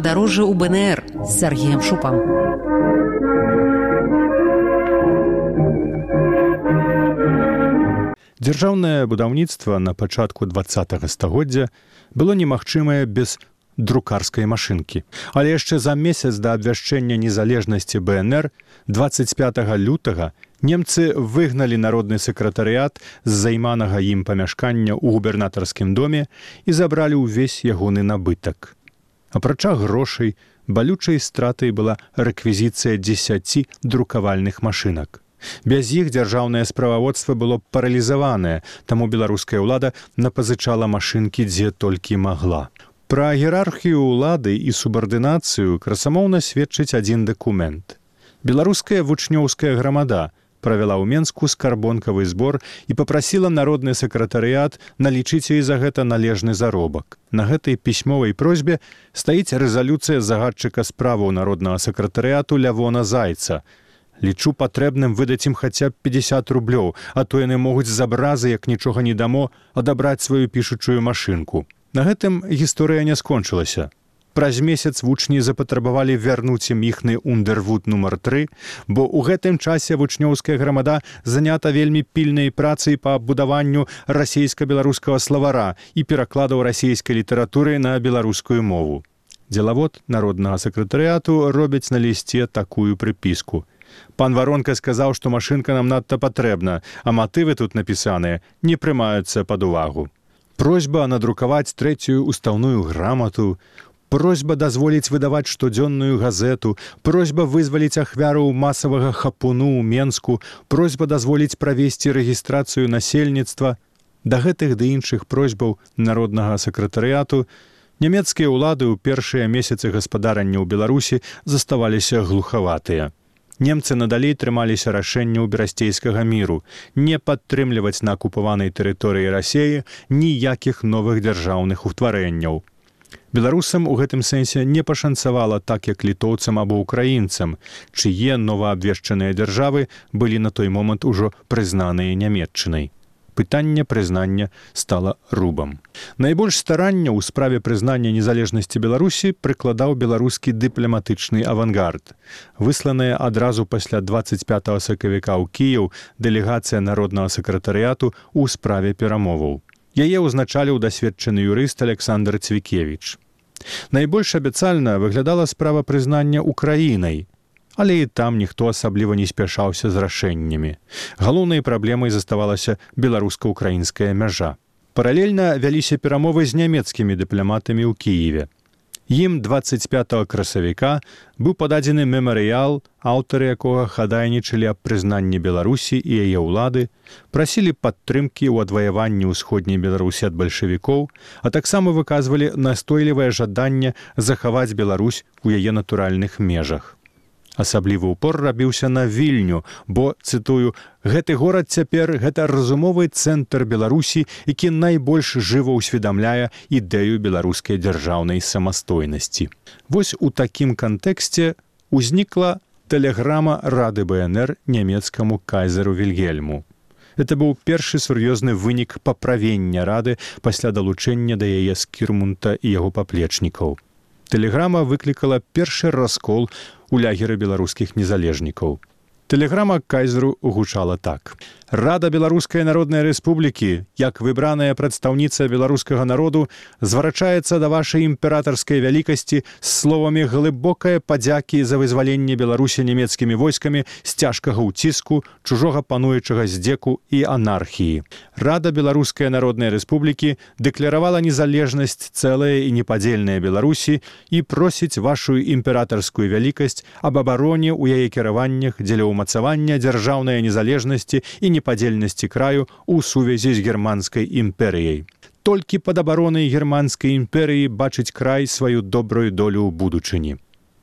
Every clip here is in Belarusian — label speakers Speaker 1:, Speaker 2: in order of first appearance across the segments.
Speaker 1: падарожжа ў бнр з сергеем шупам.
Speaker 2: Дзяржаўнае будаўніцтва на пачатку два стагоддзя было немагчымае без друкарскай машынкі. Але яшчэ за месяц да абвяшчэння незалежнасці бнр 25 лютага немцы выгналі народны сакратарыят з займанага ім памяшкання ў губернатарскім доме і забралі ўвесь ягоны набытак апрача грошай балючай стратай была рэквізіцыя дзесяці друкавальных машынак без іх дзяржаўнае справаводства было паралізаванае таму беларуская ўлада напазычала машынкі дзе толькі магла Пра іерархію ўлады і субардынацыю красамоўна сведчыць адзін дакумент. Беларуская вучнёўская грамада правяла ў Мску скарбонкавы збор і попрасіла народны сакратарыят налічыць ёй за гэта належны заробак. На гэтай пісьмовай просьбе стаіць рэзалюцыя загадчыка справаў народнага сакратарыяту лявона зайца. Лічу патрэбным выдаць ім хаця б 50 рублёў, а то яны могуць з абразы, як нічога не дамо, адабраць сваю пішучую машынку. На гэтым гісторыя не скончылася. Праз месяц вучні запатрабавалі вярнуць ім іхны ундервуд нумар тры, бо ў гэтым часе вучнёўская грамада занята вельмі пільнай працай па будаванню расійска-беларускага славара і перакладаў расійскай літаратуры на беларускую мову. Дзелавод народнага сакратарыяту робяць на лісце такую прыпіску. Пан варонка сказаў, што машынка нам надта патрэбна, а матывы тут напісаныя не прымаюцца пад увагу просьба надрукаваць трэцюю устаўную грамату, просьба дазволіць выдаваць штодзённую газету, просьба вызваліць ахвяру масавага хапуну ў Мску, просьба дазволіць правесці рэгістрацыю насельніцтва. Да гэтых ды іншых просьбаў народнага сакратарыяту нямецкія ўлады ў першыя месяцы гаспадарання ў Беларусі заставаліся глухаватыя немцы надалей трымаліся рашэнняў берасцейскага міру не падтрымліваць на акупаванай тэрыторыі рассеі ніякіх новых дзяржаўных утварэнняў беларусам у гэтым сэнсе не пашанцавала так як літоўцам або украінцам чые новаабвешчаныя дзяржавы былі на той момант ужо прызнаныя нямметчынай пытанне прызнання стала рубам. Найбольш старання ў справе прызнання незалежнасці Беларусі прыкладаў беларускі дыпламатычны авангард. Высланая адразу пасля 25 сакавіка ў Кіяў дэлегацыя народнага сакратарыяту ў справе перамоваў. Яе ўзначаліў дасведчаны юрыст Александр Цвікевич. Найбольш абяцальна выглядала справа прызнання украінай, але і там ніхто асабліва не спяшаўся з рашэннямі. Галоўнай праблемай заставалася беларуска-украінская мяжа. Паралельна вяліся перамовы з нямецкімі дыпламатамі ў Киеве. Ім 25 красавіка быў пададзены мемарыял, аўтары якога хадайнічалі аб прызнанні Беларусі і яе ўлады, прасілі падтрымкі ў адваяванні ўсходняй Беларусі ад бальшавікоў, а таксама выказвалі настойлівае жаданне захаваць Беларусь у яе натуральных межах асаблівы ўпор рабіўся на вільню бо цытую гэты горад цяпер гэта разумовы цэнтр беларусі які найбольш жыва ўсведамляе ідэю беларускай дзяржаўнай самастойнасці вось у такім кантэксце узнікла тэлеграма рады бнр нямецкаму кайзеру вільгельму. Это быў першы сур'ёзны вынік паправення рады пасля далучэння да яе скірмунта і яго паплечнікаў. Тэлеграма выклікала першы раскол у лягеры беларускіх незалежнікаў. Тэлеграма кайзеру гучала так. Рада беларускай народнай рэспублікі, як выбраная прадстаўніца беларускага народу, зварачаецца да вашай імператарскай вялікасці з словамі глыбокае падзякі за вызваленне беларусі нямецкімі войскамі з цяжкага ўціску, чужога пануючага здзеку і анархіі. Рада беларускай народнай рэспублікі дэкляравала незалежнасць цэлая і непадзельная беларусі і просіць вашу імператарскую вялікасць аб абароне ў яе кіраваннях дзеля ўмацавання дзяржаўнай незалежнасці і не непадзельнасці краю ў сувязі з германскай імперыяй. Толькі пад абаронай германскай імперыі бачыць край сваю добрую долю ў будучыні.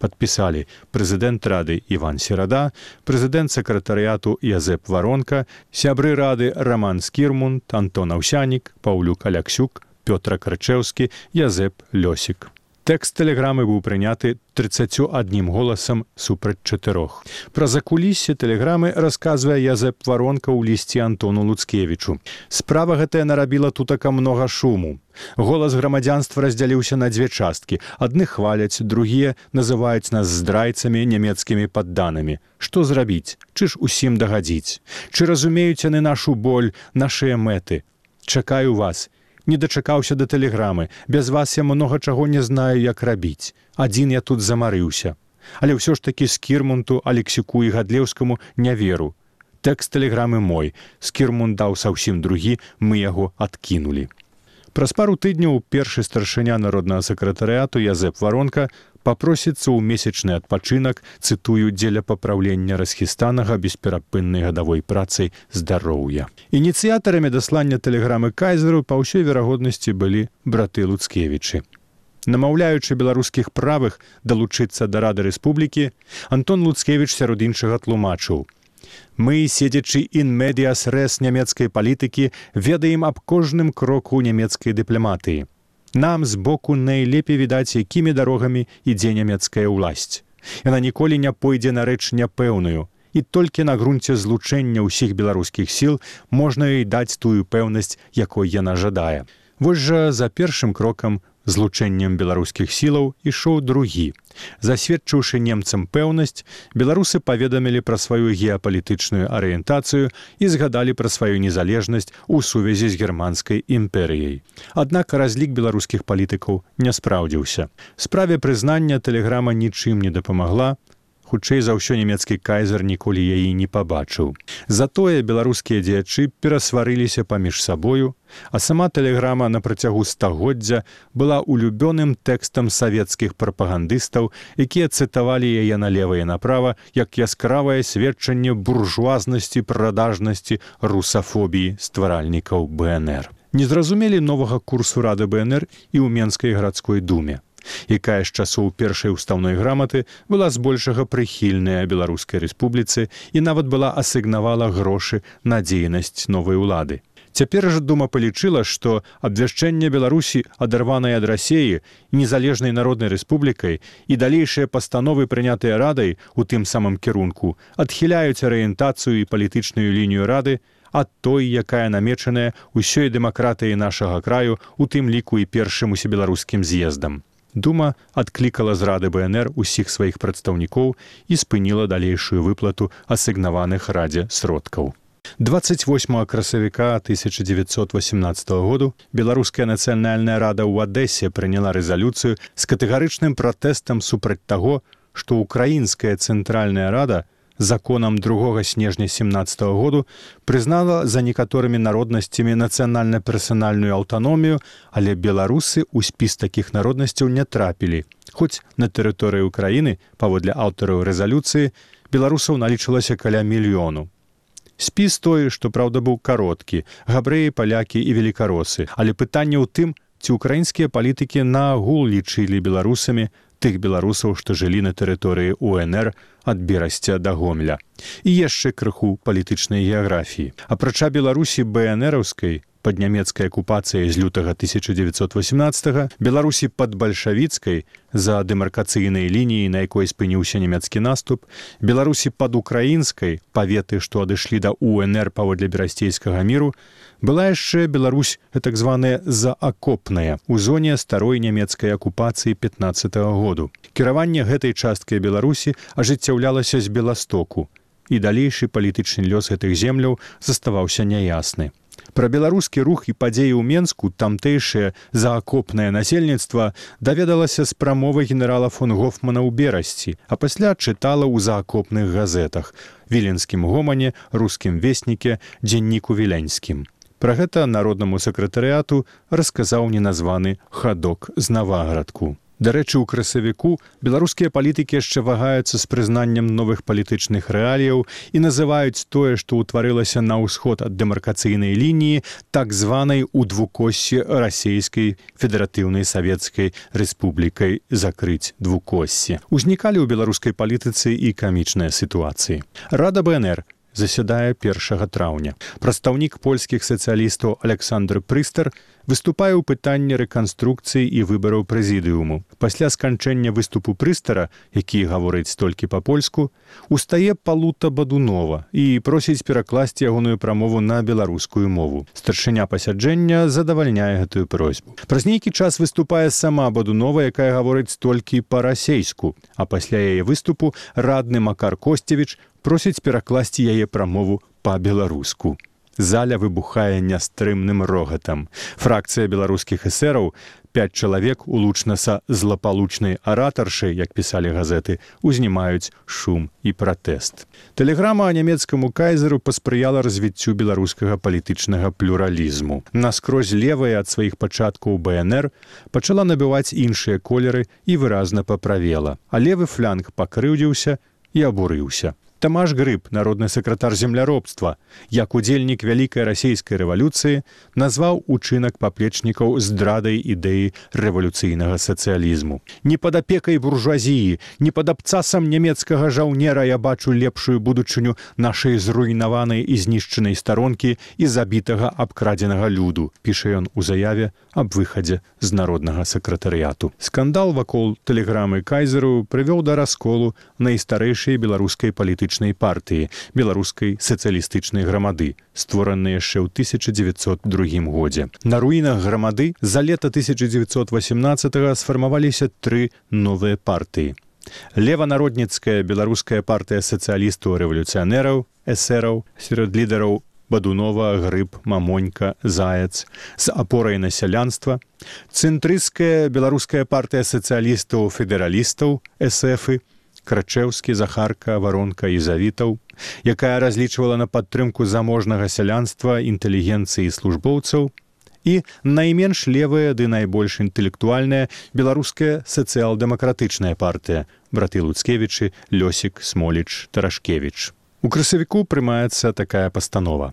Speaker 2: Падпісалі прэзідэнт рады Іван Серада, прэзідэнт сакратарыяту Язэп Варонка, сябры рады Раман Скірмунд, Антон Аўсянік, Паўлюк Аляксюк, Пётра Крачэўскі, Язэп Лёсік. Тэкст тэлеграмы быў прыняты 31 голасам супраць чатырох. Пра закуліссе тэлеграмы расказвае Язэп варонка ў лісці Антону Луцкевічу. Справа гэтая нарабіла тутака многа шуму. Голас грамадзянства раздзяліўся на дзве часткі. Адны хваляць, другія называюць нас здрайцамі нямецкімі падданымі. Што зрабіць? Чы ж усім дагадзіць? Чы разумеюць яны нашу боль, нашыя мэты? Чакаю вас, не дачакаўся да тэлеграмы. Без вас я многа чаго не знаю як рабіць. Адзін я тут замарыўся. Але ўсё ж такі з кірмунту алексіку і гадлеўскаму не веру. Тэкст тэлеграмы мой. З кірмун даў саўсім другі мы яго адкінулі праз пару тыдняў першы старшыня народнага сакратарыяту язэп варонка папросіцца ў месячны адпачынак цытую дзеля папраўлення расхістанага бесперапыннай гадавой працай здароўя. Ініцыятарамі даслання тэлеграмы кайзеру па ўсёй верагоднасці былі браты луцкевічы. Намаўляючы беларускіх правых далучыцца да рады рэспублікі, Антон Луцкевіч сярод іншага тлумачыў. Мы, седзячы інмедіас рэс нямецкай палітыкі, ведаем аб кожным кроку нямецкай дыпламатыі. Нам збоку найлепей відаць, якімі дарогамі ідзе нямецкая ўласць. Яна ніколі не пойдзе на рэч няпэўную. І толькі на грунце злучэння ўсіх беларускіх сіл можна ёй даць тую пэўнасць, якой яна жадае. Вось жа за першым крокам злучэннем беларускіх сілаў ішоў другі. Засведчыўшы немцам пэўнасць, беларусы паведамілі пра сваю геапалітычную арыентацыю і згадалі пра сваю незалежнасць у сувязі з германскай імперыяй. Аднак разлік беларускіх палітыкаў не спраўдзіўся. Справе прызнання тэлеграма нічым не дапамагла, хутчэй за ўсё нямецкі кайзер ніколі яе не пабачыў. Затое беларускія дзеячы перасварыліся паміж сабою, а сама тэлеграма на працягу стагоддзя была улюбёным тэкстам савецкіх прапагандыстаў, якія цытавалі яе налева і направа як яскравае сведчанне буржуазнасці прадажнасці русафобіі стваральнікаў БНР. Не зразумелі новага курсу рады БНР і ў менскай гарадской думе якая з часоў першай устаўной граматы была збольшага прыхільная беларускай рэспубліцы і нават была асігнавала грошы на дзейнасць новай улады. Цяпер жа дума палічыла, што абвяшчэнне Беларусі адарванай ад рассеі незалежнай народнай рэспублікай і далейшыя пастановы прынятыя радай у тым самым кірунку адхіляюць арыентацыю і палітычную лінію рады ад той, якая намечаная ўсёй дэмакратыі нашага краю у тым ліку і першым усебеларускім з'ездам. Дума адклікала з рады БНР усіх сваіх прадстаўнікоў і спыніла далейшую выплату асігнаваных радзе сродкаў. 28 красавіка 1918 году беларуская нацыянальная рада ў адэсе прыняла рэзалюцыю з катэгарычным пратэстам супраць таго, што украінская цэнтральная рада законам 2 снежня 17 -го году прызнала за некаторымі народнасцямі нацыянальна-персанальную аўтаномію, але беларусы ў спіс такіх народнасцяў не трапілі. Хоць на тэрыторыі ўкраіны паводле аўтараў рэзалюцыі беларусаў налічылася каля мільёну. Спіс той, што праўда быў кароткі, габрэі, палякі і велікаросы, але пытанне ў тым, ці ўкраінскія палітыкі наагул лічылі беларусамі тых беларусаў, што жылі на тэрыторыі УНР ад берасця да гомля. І яшчэ крыху палітычнай геаграфіі. Апрача беларусі бнраўскай пад нямецкай акупацыяй з лютага 1918 беларусі пад бальшавіцкай за дэмаркацыйнай лініі на якой спыніўся нямецкі наступ беларусі пад украінскай паветы што адышлі да унр паводле берасцейскага міру была яшчэ беларусь так званая заакопная у зоне старой нямецкай акупацыі 15 -го году. Кіраванне гэтай часткай беларусі ажыццяўлялася з беластоку і далейшы палітычны лёс гэтых земляў заставаўся няясны Пра беларускі рух і падзеі ў Мску тамтэйшае заакопнае насельніцтва даведалася з прамовы генерала фон Гофмана ў берасці, а пасля чытала ў заакопных газетах, віленскім гомане, рускім весніке, дзенніку віляньскім. Пра гэта народнаму сакратарыяту расказаў неназваны хадок з наваградку. Дарэчы, у красавіку беларускія палітыкі яшчэ вагаюцца з прызнаннем новых палітычных рэаліяў і называюць тое, што ўтварылася на ўсход ад дэмаркацыйнай лініі так званай у двукоссі расійскай федэратыўнай савецкай рэспублікай закрыць двукоссі. Узнікалі ў беларускай палітыцы і камічныя сітуацыі. Рада БНР засядае першага траўня. Прадстаўнік польскіх сацыялістаў Александр Прыстер выступае ў пытанні рэканструкцыі і выбараў прэзідыуму. Пасля сканчэння выступу прыстара, які гаворыць толькі па-польску, устае палута бадунова і просіць перакласці ягоную прамову на беларускую мову. Старшыня пасяджэння задавальняе гэтую просьбу. Праз нейкі час выступае сама бадунова, якая гаворыць толькі па-расейску, а пасля яе выступу радны Макар Косцевіч просіць перакласці яе прамову па-беларуску. Заля выбухае нястрымным рогатам. Фракцыя беларускіх эсэраў, пяць чалавек улучнаса злапалучнай аратаршы, як пісалі газеты, узнімаюць шум і пратэст. Тэлеграма нямецкаму кайзеру паспрыяла развіццю беларускага палітычнага плюралізму. Наскрозь левая ад сваіх пачаткаў БНР пачала набываць іншыя колеры і выразна паправела, а левы фланг пакрыўдзіўся і абурыўся. Тамаш грыб народны сакратар земляробства як удзельнік вялікай расійскай рэвалюцыі назваў учынак паплечнікаў здрадай ідэі рэвалюцыйнага сацыялізму. Не пад апекай буржуазіі не пад абцасам нямецкага жаўнера я бачу лепшую будучыню нашай зруйнаванай і знішчанай старонкі і забітага абкрадзенага люду піша ён у заяве аб выхадзе з народнага сакратарыяту. Скандал вакол тэлеграмы кайзеру прывёў да расколу найстарэйшай беларускай палітычнай палітычнай партыі беларускай сацыялістычнай грамады створаны яшчэ ў 1902 годзе. На руінах грамады за лета 1918 сфармаваліся тры новыя партыі. Леванародніцкая беларуская партыя сацыялістаў рэвалюцыянераў эсэраў сярод лідараў бадунова грыб мамонька заяц з апорай на сялянства цэнтрыская беларуская партыя сацыялістаў федэралістаў эсэфы крачэўскі захарка варонка і завітаў якая разлічвала на падтрымку заможнага сялянства інтэлігенцыі службоўцаў і найменш левая ды найбольш інтэлектуальная беларуская сацыял-дэмакратычная партыя браты луцкевічы лёсік смоліч тарашкевич у красавіку прымаецца такая пастанова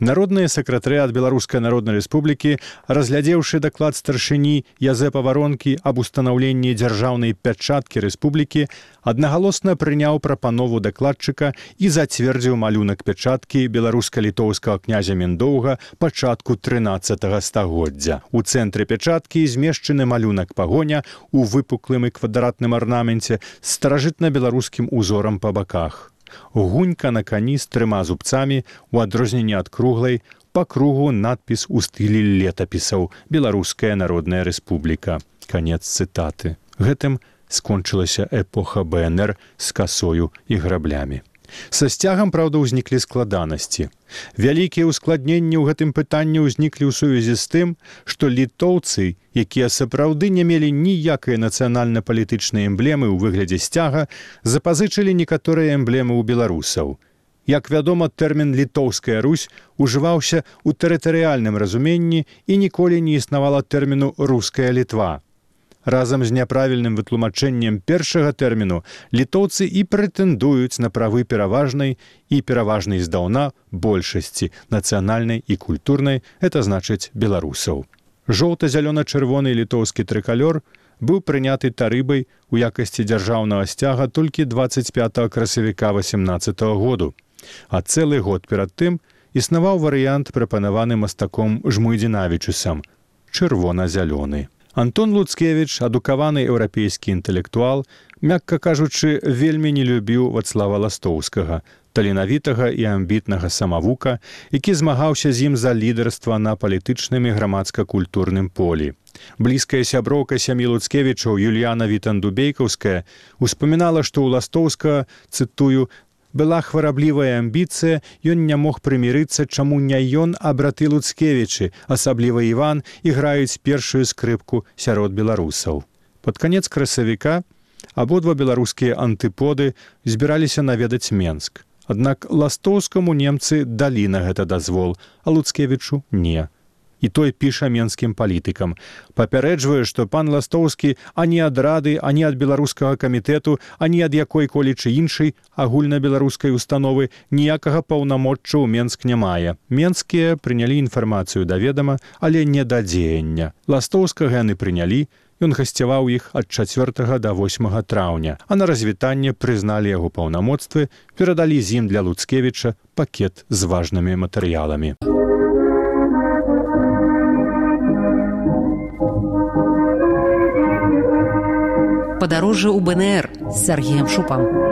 Speaker 2: Народныя сакратары ад беларускай народнай рэспублікі, разглядзеўшы даклад старшыні Язэпа варонкі аб устанаўленні дзяржаўнай пячаткі рэспублікі, аднагалосна прыняў прапанову дакладчыка і зацвердзіў малюнак пячаткі беларуска-літоўскага князя Мендоўга пачатку 13 стагоддзя. У цэнтры пячаткі змешчаны малюнак пагоня у выпуклым і квадратным арнаменце старажытна-беларускім узорам па баках гунька на кані з трыма зубцамі у адрозненне ад круглай па кругу надпіс у стылі летапісаў беларуская народная рэспубліка канец цытаты. Гэтым скончылася эпоха бнр з касою і граблямі Са сцягам праўда ўзніклі складанасці. Вялікія ўскладненні ў гэтым пытанні ўзніклі ў сувязі з тым, што літоўцы, якія сапраўды не мелі ніякай нацыянальна-палітычнай эмблемы ў выглядзе сцяга, запазычылі некаторыя эмблемы ў беларусаў. Як вядома, тэрмін літоўская Русь ужываўся ў тэрытарыяльным разуменні і ніколі не існавала тэрміну руская літва разам з няправільным вытлумачэннем першага тэрміну літоўцы і прэтэндуюць на правы пераважнай і пераважнай здаўна большасці нацыянальнай і культурнай это значыць беларусаў. Жоўта-зялёна-чырвоны літоўскі трыкалёр быў прыняты тарыбай у якасці дзяржаўнага сцяга толькі 25 красавіка 18 -го году. А цэлы год перад тым існаваў варыянт прапанаваны мастаком жмуйдзінавічусам чырвона-зялёны Антон Луцкевіч, адукаваны еўрапейскі інтэлектуал, мякка кажучы, вельмі не любіў вацлава ластоўскага, таленавітага і амбітнага самавука, які змагаўся з ім за лідарства на палітычным і грамадска-культурным полі. Блізкая сяброўка сям'і Луцкевічаў Юльяна Вітандубейкаўская успамінала, што ў ластоўска цытую была хвараблівая амбіцыя, ён не мог прымірыцца, чаму не ён, а браты Луцкевічы, асабліва Іван іграюць першую скрыпку сярод беларусаў. Пад канец красавіка абодва беларускія антыподы збіраліся наведаць Менск. Аднак ластоўскаму немцы далі на гэта дазвол, а Луцкевічу не і той піша менскім палітыкам. Папярэджвае што пан ластоўскі ані ад рады ані ад беларускага камітэту ані ад якой-колечы іншай агульнабеларускай установы ніякага паўнамочча ў менск не мае. Менскія прынялі інфармацыю да ведама але не да дзеяння. Ластоўскага яны прынялі Ён гасцяваў іх ад 4 да 8 траўня, а на развітанне прызналі яго паўнамоцтвы, перадалі з ім для Луцкевіча пакет з важнымі матэрыяламі.
Speaker 1: Падарожжа ў БНР з Сергеем Шупам.